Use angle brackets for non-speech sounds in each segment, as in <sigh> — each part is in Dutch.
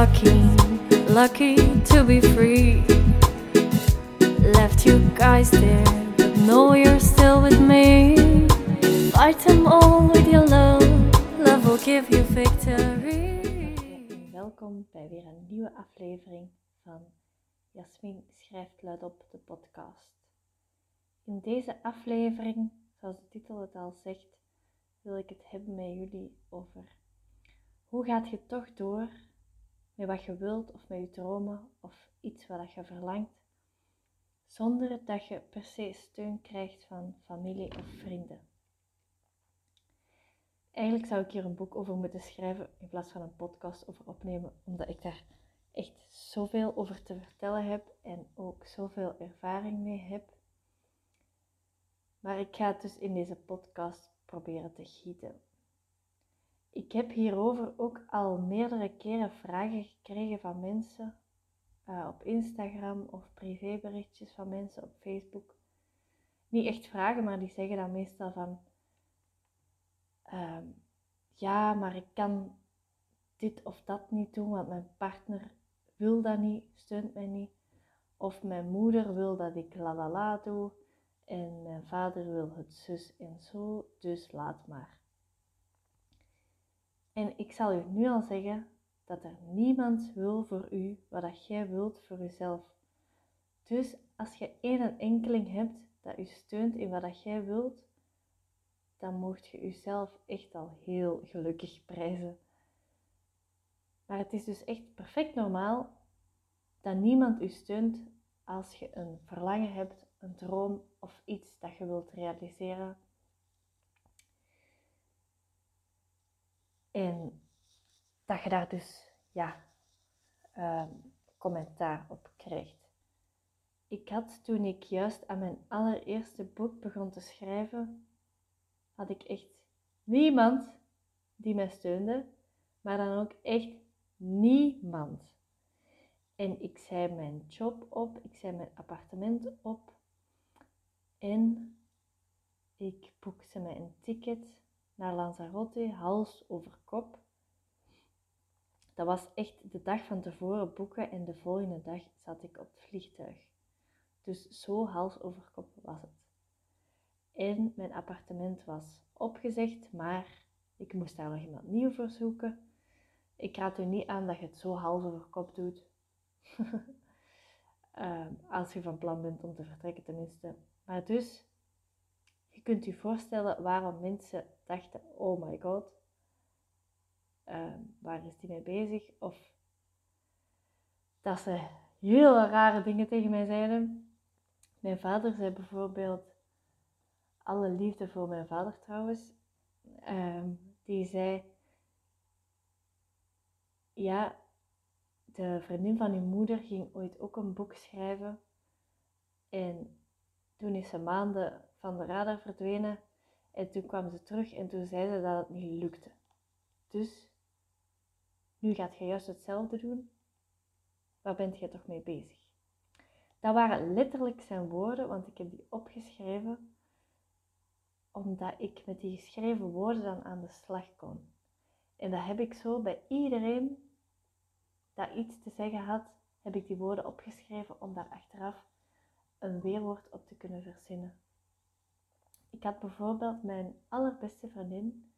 lucky, lucky to be free. Left you guys there, but know you're still with me. Fight them all with your love, love will give you victory. Welkom bij weer een nieuwe aflevering van Jasmin schrijft luid op de podcast. In deze aflevering, zoals de titel het al zegt, wil ik het hebben met jullie over hoe gaat je toch door met wat je wilt of met je dromen of iets wat je verlangt, zonder dat je per se steun krijgt van familie of vrienden. Eigenlijk zou ik hier een boek over moeten schrijven in plaats van een podcast over opnemen, omdat ik daar echt zoveel over te vertellen heb en ook zoveel ervaring mee heb. Maar ik ga het dus in deze podcast proberen te gieten. Ik heb hierover ook al meerdere keren vragen gekregen van mensen uh, op Instagram of privéberichtjes van mensen op Facebook. Niet echt vragen, maar die zeggen dan meestal van uh, ja, maar ik kan dit of dat niet doen, want mijn partner wil dat niet, steunt mij niet. Of mijn moeder wil dat ik la la la doe en mijn vader wil het zus en zo, dus laat maar. En ik zal u nu al zeggen dat er niemand wil voor u wat dat jij wilt voor uzelf. Dus als je één enkeling hebt dat u steunt in wat dat jij wilt, dan mocht je uzelf echt al heel gelukkig prijzen. Maar het is dus echt perfect normaal dat niemand u steunt als je een verlangen hebt, een droom of iets dat je wilt realiseren En dat je daar dus ja, uh, commentaar op krijgt. Ik had toen ik juist aan mijn allereerste boek begon te schrijven, had ik echt niemand die mij steunde, maar dan ook echt niemand. En ik zei mijn job op, ik zei mijn appartement op en ik boekte mij een ticket naar Lanzarote, hals over kop. Dat was echt de dag van tevoren boeken en de volgende dag zat ik op het vliegtuig. Dus zo hals over kop was het. En mijn appartement was opgezegd, maar ik moest daar nog iemand nieuw voor zoeken. Ik raad u niet aan dat je het zo hals over kop doet. <laughs> Ehm, als je van plan bent om te vertrekken tenminste. Maar dus, je kunt je voorstellen waarom mensen dachten, oh my god, ehm, waar is die mee bezig? Of dat ze hele rare dingen tegen mij zeiden. Mijn vader zei bijvoorbeeld, alle liefde voor mijn vader trouwens, ehm, die zei, ja, de vriendin van uw moeder ging ooit ook een boek schrijven. En toen is ze maanden van de radar verdwenen en toen kwam ze terug en toen zei ze dat het niet lukte. Dus, nu gaat je juist hetzelfde doen. Waar bent je toch mee bezig? Dat waren letterlijk zijn woorden, want ik heb die opgeschreven omdat ik met die geschreven woorden dan aan de slag kon. En dat heb ik zo bij iedereen dat iets te zeggen had, heb ik die woorden opgeschreven om daar achteraf een weerwoord op te kunnen verzinnen. Ik had bijvoorbeeld mijn allerbeste vriendin,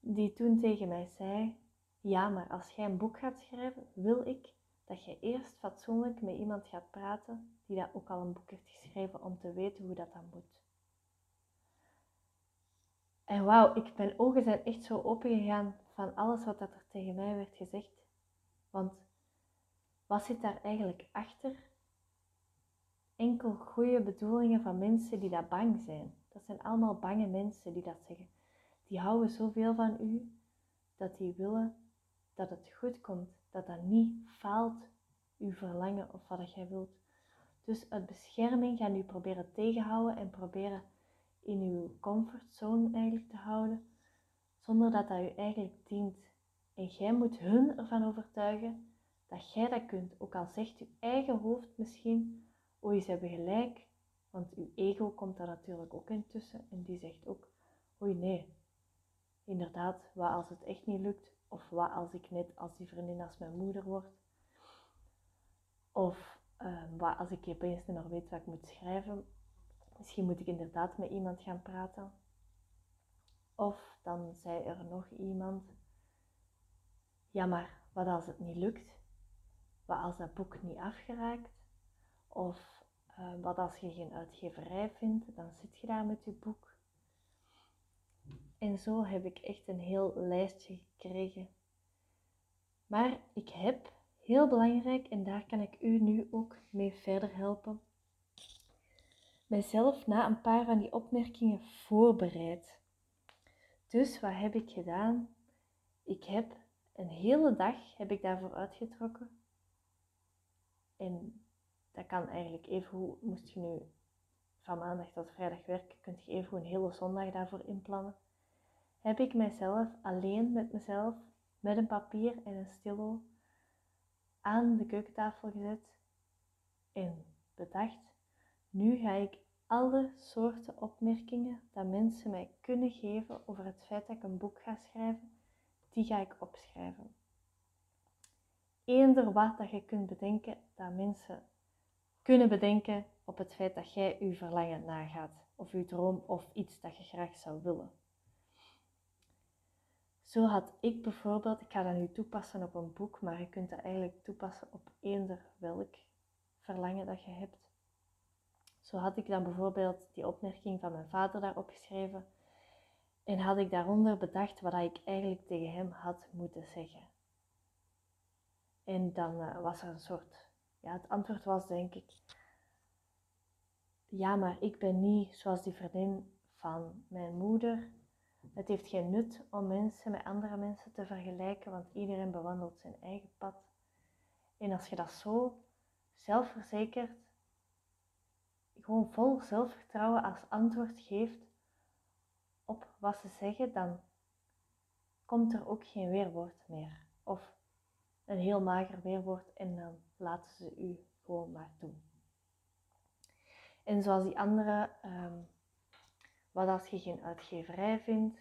die toen tegen mij zei: Ja, maar als jij een boek gaat schrijven, wil ik dat je eerst fatsoenlijk met iemand gaat praten die dat ook al een boek heeft geschreven om te weten hoe dat dan moet. En wauw, ik, mijn ogen zijn echt zo open gegaan van alles wat dat er tegen mij werd gezegd. Want wat zit daar eigenlijk achter? Enkel goede bedoelingen van mensen die dat bang zijn. Dat zijn allemaal bange mensen die dat zeggen. Die houden zoveel van u dat die willen dat het goed komt, dat dat niet faalt, uw verlangen of wat jij wilt. Dus uit bescherming gaan u proberen tegenhouden en proberen in uw comfortzone eigenlijk te houden, zonder dat dat u eigenlijk dient. En jij moet hun ervan overtuigen dat jij dat kunt, ook al zegt uw eigen hoofd misschien, oh, ze hebben gelijk, want uw ego komt daar natuurlijk ook intussen en die zegt ook, oei nee, inderdaad, wat als het echt niet lukt, Of wat als ik net als die vriendin als mijn moeder word? Of ehm, wat als ik opeens niet meer weet wat ik moet schrijven? Misschien moet ik inderdaad met iemand gaan praten. Of dan zei er nog iemand, ja maar wat als het niet lukt? Wat als dat boek niet afgeraakt? Of wat als je geen uitgeverij vindt? Dan zit je daar met je boek. En zo heb ik echt een heel lijstje gekregen. Maar ik heb, heel belangrijk, en daar kan ik u nu ook mee verder helpen, mijzelf na een paar van die opmerkingen voorbereid. Dus wat heb ik gedaan? Ik heb een hele dag heb ik daarvoor uitgetrokken. En dat kan eigenlijk even hoe, moest je nu van maandag tot vrijdag werken, kunt je even een hele zondag daarvoor inplannen. Heb ik mijzelf alleen met mezelf, met een papier en een stilo, aan de keukentafel gezet en bedacht, nu ga ik alle soorten opmerkingen dat mensen mij kunnen geven over het feit dat ik een boek ga schrijven, die ga ik opschrijven. Eender wat dat je kunt bedenken dat mensen kunnen bedenken op het feit dat jij je verlangen nagaat, of je droom of iets dat je graag zou willen. Zo had ik bijvoorbeeld, ik ga dat nu toepassen op een boek, maar je kunt dat eigenlijk toepassen op eender welk verlangen dat je hebt. Zo had ik dan bijvoorbeeld die opmerking van mijn vader daarop geschreven en had ik daaronder bedacht wat ik eigenlijk tegen hem had moeten zeggen. En dan uh, was er een soort, ja, het antwoord was denk ik, ja, maar ik ben niet zoals die vriendin van mijn moeder. Het heeft geen nut om mensen met andere mensen te vergelijken, want iedereen bewandelt zijn eigen pad. En als je dat zo zelfverzekerd, gewoon vol zelfvertrouwen als antwoord geeft op wat ze zeggen, dan komt er ook geen weerwoord meer. Of een heel mager weerwoord en dan laten ze u gewoon maar doen. En zoals die andere, ehm, wat als je geen uitgeverij vindt,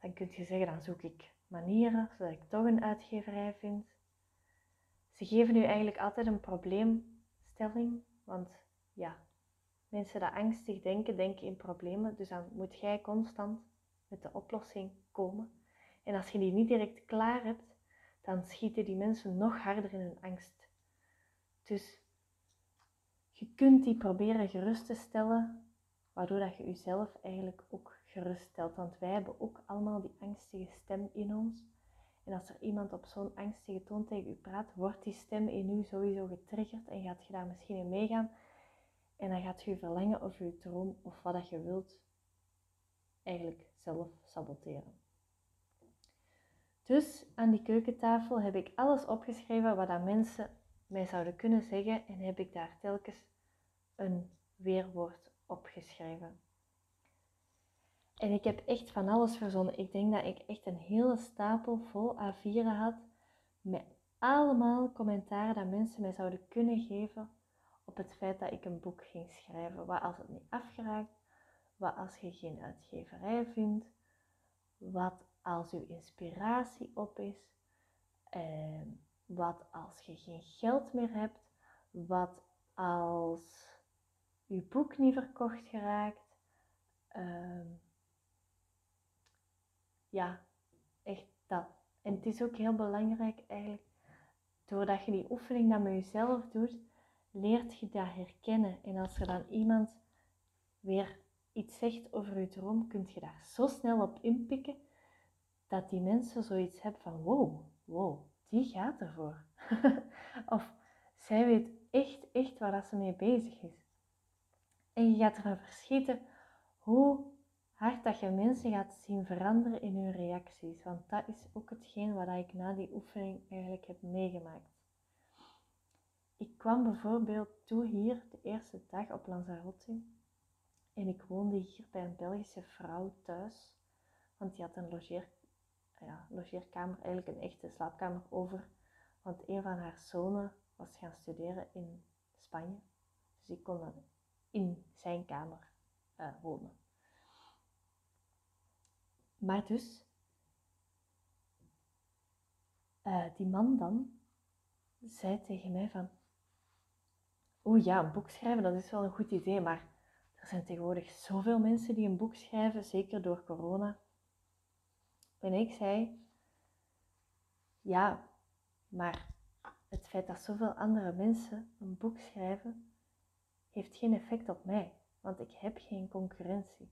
dan kun je zeggen, dan zoek ik manieren zodat ik toch een uitgeverij vind. Ze geven u eigenlijk altijd een probleemstelling, want ja, mensen die angstig denken, denken in problemen, dus dan moet jij constant met de oplossing komen. En als je die niet direct klaar hebt, dan schieten die mensen nog harder in hun angst. Dus je kunt die proberen gerust te stellen, waardoor dat je jezelf eigenlijk ook gerust stelt. Want wij hebben ook allemaal die angstige stem in ons. En als er iemand op zo'n angstige toon tegen u praat, wordt die stem in u sowieso getriggerd en gaat je daar misschien in meegaan. En dan gaat je verlangen of je droom of wat dat je wilt eigenlijk zelf saboteren. Dus aan die keukentafel heb ik alles opgeschreven wat dat mensen mij zouden kunnen zeggen en heb ik daar telkens een weerwoord opgeschreven. En ik heb echt van alles verzonnen. Ik denk dat ik echt een hele stapel vol A4'en had met allemaal commentaren dat mensen mij zouden kunnen geven op het feit dat ik een boek ging schrijven. Wat als het niet afgeraakt? Wat als je geen uitgeverij vindt? Wat als uw inspiratie op is? Eh, wat als je geen geld meer hebt? Wat als je boek niet verkocht geraakt? Uh, ja, echt dat. En het is ook heel belangrijk eigenlijk, doordat je die oefening dan met jezelf doet, leert je dat herkennen. En als er dan iemand weer iets zegt over je droom, kun je daar zo snel op inpikken dat die mensen zoiets hebben van wow, wow, die gaat ervoor. <laughs> of zij weet echt, echt waar dat ze mee bezig is. En je gaat ervan verschieten hoe hard dat je mensen gaat zien veranderen in hun reacties. Want dat is ook hetgeen wat ik na die oefening eigenlijk heb meegemaakt. Ik kwam bijvoorbeeld toe hier de eerste dag op Lanzarote. En ik woonde hier bij een Belgische vrouw thuis. Want die had een logeer, ja, logeerkamer, eigenlijk een echte slaapkamer over. Want een van haar zonen was gaan studeren in Spanje. Dus ik kon dan in zijn kamer uh, wonen. Maar dus, uh, die man dan zei tegen mij van, oeh ja, een boek schrijven, dat is wel een goed idee, maar er zijn tegenwoordig zoveel mensen die een boek schrijven, zeker door corona. En ik zei, ja, maar het feit dat zoveel andere mensen een boek schrijven, heeft geen effect op mij, want ik heb geen concurrentie.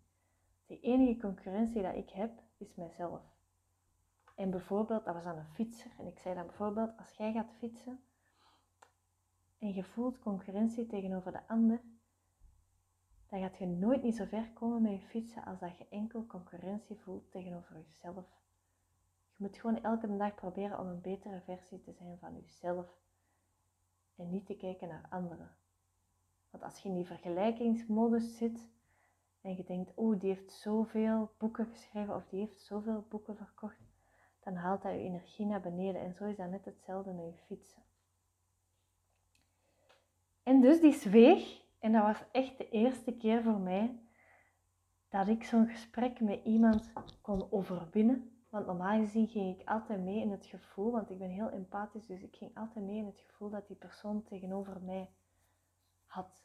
De enige concurrentie dat ik heb, is mijzelf. En bijvoorbeeld, dat was aan een fietser, en ik zei dan bijvoorbeeld, als jij gaat fietsen en je voelt concurrentie tegenover de ander, dan gaat je nooit niet zo ver komen met je fietsen als dat je enkel concurrentie voelt tegenover jezelf. Je moet gewoon elke dag proberen om een betere versie te zijn van jezelf en niet te kijken naar anderen. Want als je in die vergelijkingsmodus zit en je denkt, oh die heeft zoveel boeken geschreven of die heeft zoveel boeken verkocht, dan haalt dat je energie naar beneden. En zo is dat net hetzelfde met je fietsen. En dus die zweeg, en dat was echt de eerste keer voor mij dat ik zo'n gesprek met iemand kon overwinnen want normaal gezien ging ik altijd mee in het gevoel, want ik ben heel empathisch, dus ik ging altijd mee in het gevoel dat die persoon tegenover mij had.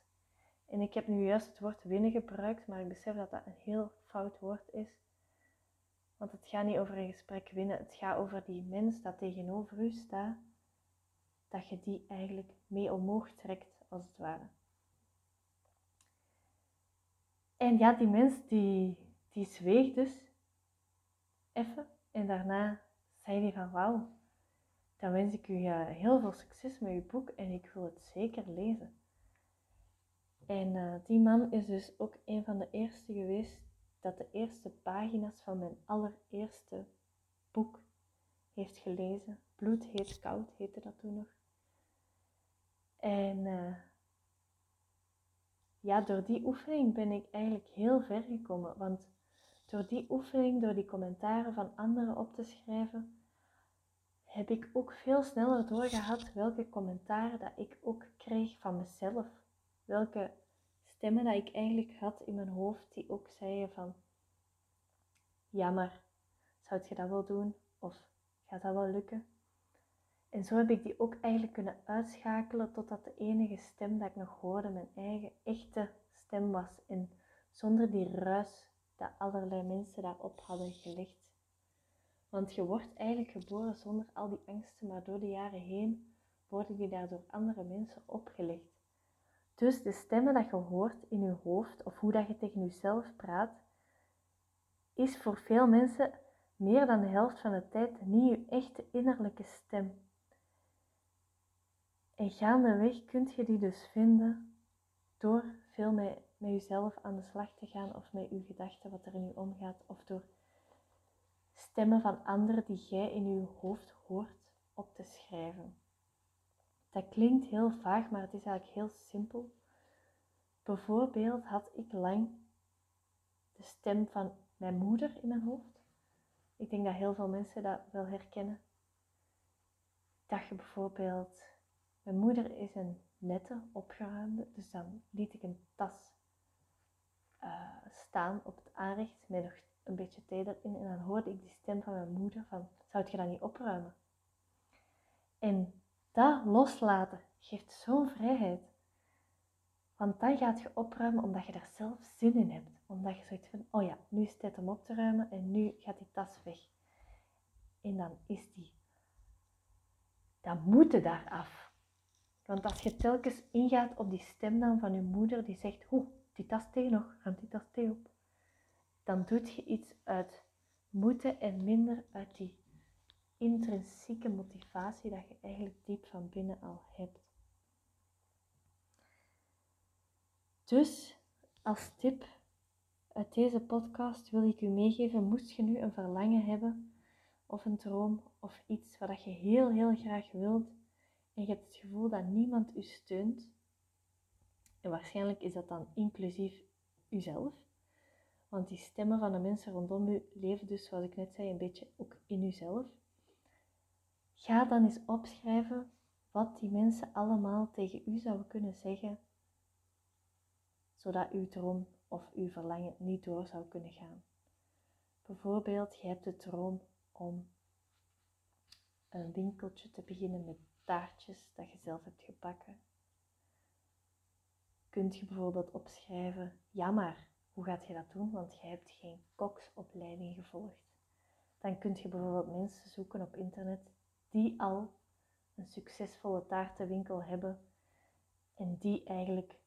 En ik heb nu juist het woord winnen gebruikt, maar ik besef dat dat een heel fout woord is. Want het gaat niet over een gesprek winnen, het gaat over die mens dat tegenover u staat, dat je die eigenlijk mee omhoog trekt, als het ware. En ja, die mens die, die zweeg dus even en daarna zei hij van wauw, dan wens ik u heel veel succes met uw boek en ik wil het zeker lezen. En uh, die man is dus ook een van de eerste geweest dat de eerste pagina's van mijn allereerste boek heeft gelezen. Bloed heet koud heette dat toen nog. En uh, ja, door die oefening ben ik eigenlijk heel ver gekomen. Want door die oefening, door die commentaren van anderen op te schrijven, heb ik ook veel sneller doorgehad welke commentaren dat ik ook kreeg van mezelf. Welke stemmen dat ik eigenlijk had in mijn hoofd die ook zeiden van, ja maar, zou je dat wel doen? Of gaat dat wel lukken? En zo heb ik die ook eigenlijk kunnen uitschakelen totdat de enige stem dat ik nog hoorde mijn eigen echte stem was. En zonder die ruis dat allerlei mensen daarop hadden gelegd. Want je wordt eigenlijk geboren zonder al die angsten, maar door de jaren heen worden die daar door andere mensen opgelegd. Dus de stemmen dat je hoort in je hoofd of hoe dat je tegen jezelf praat, is voor veel mensen meer dan de helft van de tijd niet je echte innerlijke stem. En gaandeweg kun je die dus vinden door veel met jezelf aan de slag te gaan of met je gedachten wat er in je omgaat of door stemmen van anderen die jij in je hoofd hoort op te schrijven. Dat klinkt heel vaag, maar het is eigenlijk heel simpel. Bijvoorbeeld had ik lang de stem van mijn moeder in mijn hoofd. Ik denk dat heel veel mensen dat wel herkennen. Dacht je bijvoorbeeld, mijn moeder is een nette, opgeruimde, dus dan liet ik een tas uh, staan op het aanrecht met nog een beetje thee erin. En dan hoorde ik die stem van mijn moeder van, zou je dat niet opruimen? En dat loslaten geeft zo'n vrijheid. Want dan gaat je opruimen omdat je daar zelf zin in hebt. Omdat je zoiets van, oh ja, nu is het tijd om op te ruimen en nu gaat die tas weg. En dan is die, dan moet daar af. Want als je telkens ingaat op die stem dan van je moeder die zegt, hoe, die tas thee nog, ruim die tas thee op. Dan doet je iets uit moeten en minder uit die intrinsieke motivatie dat je eigenlijk diep van binnen al hebt. Dus als tip uit deze podcast wil ik u meegeven, moest je nu een verlangen hebben of een droom of iets wat je heel heel graag wilt en je hebt het gevoel dat niemand u steunt, en waarschijnlijk is dat dan inclusief uzelf. Want die stemmen van de mensen rondom u leven dus, zoals ik net zei, een beetje ook in uzelf. Ga dan eens opschrijven wat die mensen allemaal tegen u zouden kunnen zeggen, zodat uw droom of uw verlangen niet door zou kunnen gaan. Bijvoorbeeld, je hebt de droom om een winkeltje te beginnen met taartjes dat je zelf hebt gebakken. Kunt je bijvoorbeeld opschrijven, ja maar, hoe gaat je dat doen? Want jij hebt geen koksopleiding gevolgd. Dan kunt je bijvoorbeeld mensen zoeken op internet die al een succesvolle taartenwinkel hebben en die eigenlijk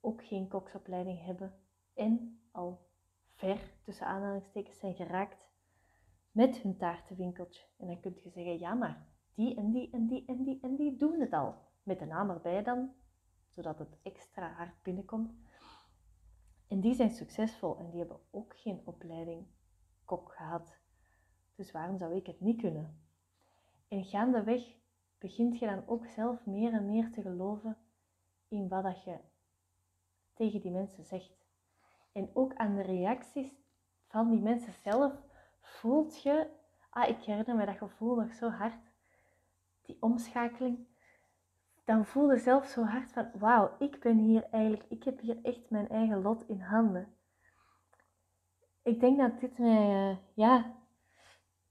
ook geen koksopleiding hebben en al ver tussen aanhalingstekens zijn geraakt met hun taartenwinkeltje. En dan kun je zeggen, ja maar die en die en die en die en die doen het al. Met de naam erbij dan, zodat het extra hard binnenkomt. En die zijn succesvol en die hebben ook geen opleiding kok gehad. Dus waarom zou ik het niet kunnen? En gaandeweg begint je dan ook zelf meer en meer te geloven in wat dat je tegen die mensen zegt. En ook aan de reacties van die mensen zelf voelt je, ah, ik herinner me dat gevoel nog zo hard, die omschakeling. Dan voel je zelf zo hard van, wauw, ik ben hier eigenlijk, ik heb hier echt mijn eigen lot in handen. Ik denk dat dit mij, uh, ja,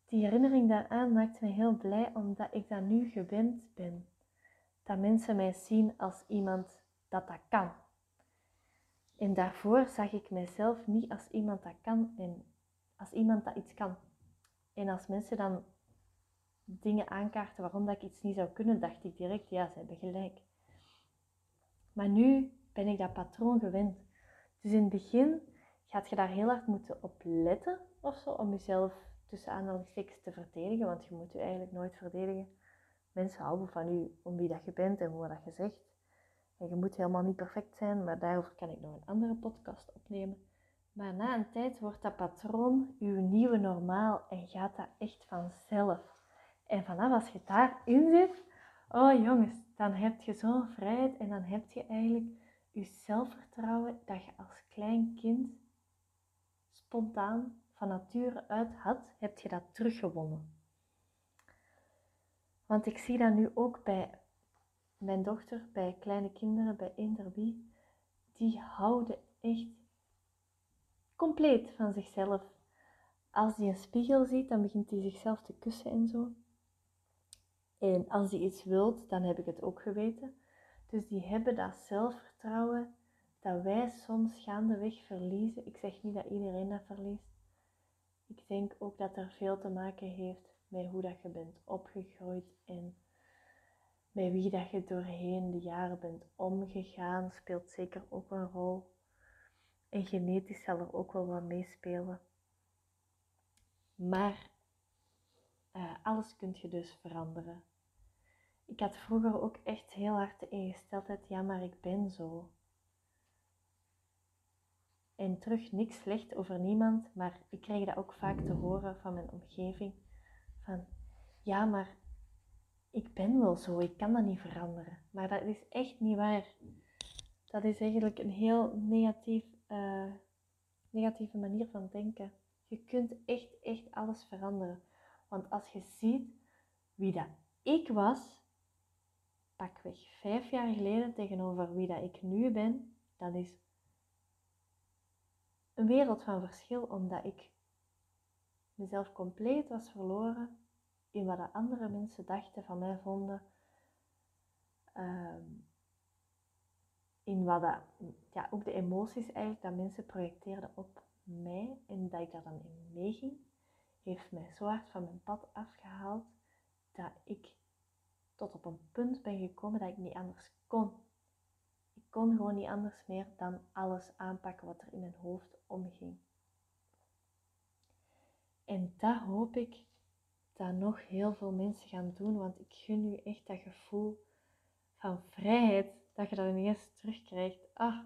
die herinnering daaraan maakt me heel blij, omdat ik dat nu gewend ben. Dat mensen mij zien als iemand dat dat kan. En daarvoor zag ik mijzelf niet als iemand dat kan en als iemand dat iets kan. En als mensen dan dingen aankaarten waarom dat ik iets niet zou kunnen, dacht ik direct, ja, ze hebben gelijk. Maar nu ben ik dat patroon gewend. Dus in het begin gaat je daar heel hard moeten op letten of zo, om jezelf tussen aanhalingstekens te verdedigen, want je moet je eigenlijk nooit verdedigen. Mensen houden van u om wie dat je bent en hoe dat je zegt. En je moet helemaal niet perfect zijn, maar daarover kan ik nog een andere podcast opnemen. Maar na een tijd wordt dat patroon uw nieuwe normaal en gaat dat echt vanzelf. En vanaf als je daarin zit, oh jongens, dan heb je zo'n vrijheid en dan heb je eigenlijk je zelfvertrouwen dat je als klein kind spontaan van nature uit had, heb je dat teruggewonnen. Want ik zie dat nu ook bij mijn dochter, bij kleine kinderen, bij eender wie, die houden echt compleet van zichzelf. Als die een spiegel ziet, dan begint hij zichzelf te kussen en zo. En als hij iets wilt, dan heb ik het ook geweten. Dus die hebben dat zelfvertrouwen dat wij soms gaandeweg verliezen. Ik zeg niet dat iedereen dat verliest. Ik denk ook dat er veel te maken heeft met hoe dat je bent opgegroeid en met wie dat je doorheen de jaren bent omgegaan, speelt zeker ook een rol. En genetisch zal er ook wel wat meespelen. Maar uh, alles kun je dus veranderen. Ik had vroeger ook echt heel hard de ingesteldheid, ja maar ik ben zo. En terug niks slecht over niemand, maar ik kreeg dat ook vaak te horen van mijn omgeving. Van ja, maar ik ben wel zo, ik kan dat niet veranderen. Maar dat is echt niet waar. Dat is eigenlijk een heel negatief, uh, negatieve manier van denken. Je kunt echt, echt alles veranderen. Want als je ziet wie dat ik was, pakweg vijf jaar geleden tegenover wie dat ik nu ben, dat is een wereld van verschil, omdat ik mezelf compleet was verloren in wat andere mensen dachten van mij vonden. Ehm, in wat dat, ja, ook de emoties eigenlijk dat mensen projecteerden op mij en dat ik daar dan in meeging, heeft mij zo hard van mijn pad afgehaald dat ik tot op een punt ben gekomen dat ik niet anders kon. Ik kon gewoon niet anders meer dan alles aanpakken wat er in mijn hoofd omging. En dat hoop ik dat nog heel veel mensen gaan doen, want ik gun u echt dat gevoel van vrijheid, dat je dat ineens terugkrijgt. Ah,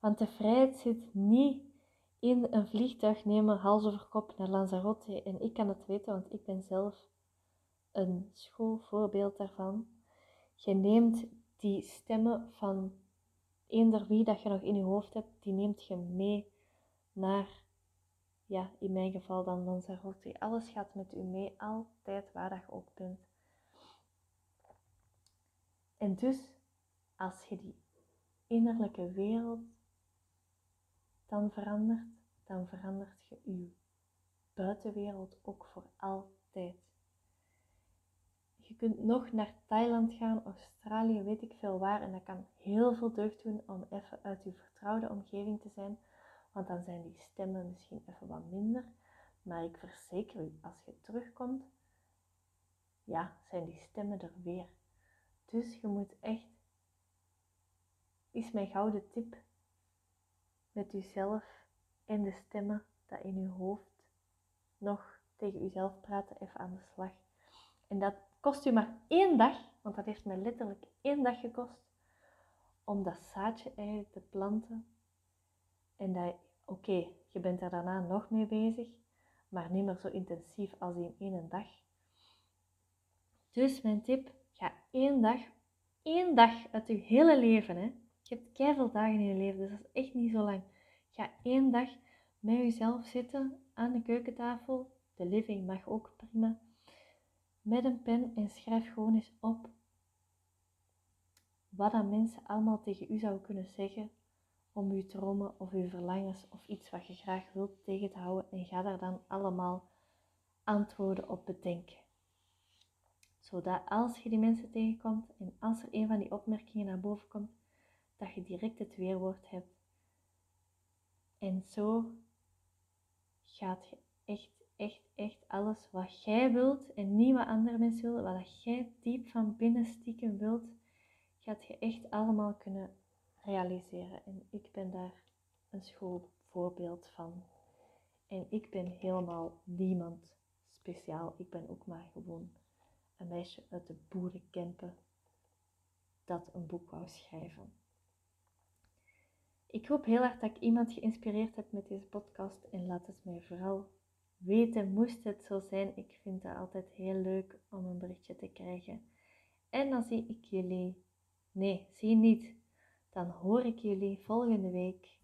want de vrijheid zit niet in een vliegtuig nemen, hals over kop naar Lanzarote. En ik kan het weten, want ik ben zelf een schoolvoorbeeld daarvan. Je neemt die stemmen van eender wie dat je nog in je hoofd hebt, die neemt je mee naar ja, in mijn geval dan Lanzarote. Alles gaat met u mee, altijd waar dat je ook bent. En dus, als je die innerlijke wereld dan verandert, dan verandert je uw buitenwereld ook voor altijd. Je kunt nog naar Thailand gaan, Australië, weet ik veel waar. En dat kan heel veel deugd doen om even uit je vertrouwde omgeving te zijn. Want dan zijn die stemmen misschien even wat minder. Maar ik verzeker u, als je terugkomt, ja, zijn die stemmen er weer. Dus je moet echt, is mijn gouden tip, met jezelf en de stemmen dat in je hoofd nog tegen jezelf praten, even aan de slag. En dat kost u maar één dag, want dat heeft mij letterlijk één dag gekost, om dat zaadje eigenlijk te planten. En dat, oké, je bent er daarna nog mee bezig, maar niet meer zo intensief als in één dag. Dus mijn tip, ga één dag, één dag uit je hele leven, hè. Je hebt keihard dagen in je leven, dus dat is echt niet zo lang. Ga één dag met jezelf zitten aan de keukentafel. De living mag ook prima. Met een pen en schrijf gewoon eens op wat dat mensen allemaal tegen u zouden kunnen zeggen om uw dromen of uw verlangens of iets wat je graag wilt tegen te houden en ga daar dan allemaal antwoorden op bedenken. Zodat als je die mensen tegenkomt en als er een van die opmerkingen naar boven komt, dat je direct het weerwoord hebt. En zo gaat je echt, echt, echt alles wat jij wilt en niet wat andere mensen willen, wat jij diep van binnen stiekem wilt, gaat je echt allemaal kunnen realiseren. En ik ben daar een schoolvoorbeeld van. En ik ben helemaal niemand speciaal. Ik ben ook maar gewoon een meisje uit de boerenkempen dat een boek wou schrijven. Ik hoop heel erg dat ik iemand geïnspireerd heb met deze podcast en laat het mij vooral weten, moest het zo zijn. Ik vind het altijd heel leuk om een berichtje te krijgen. En dan zie ik jullie, nee, zie niet, dan hoor ik jullie volgende week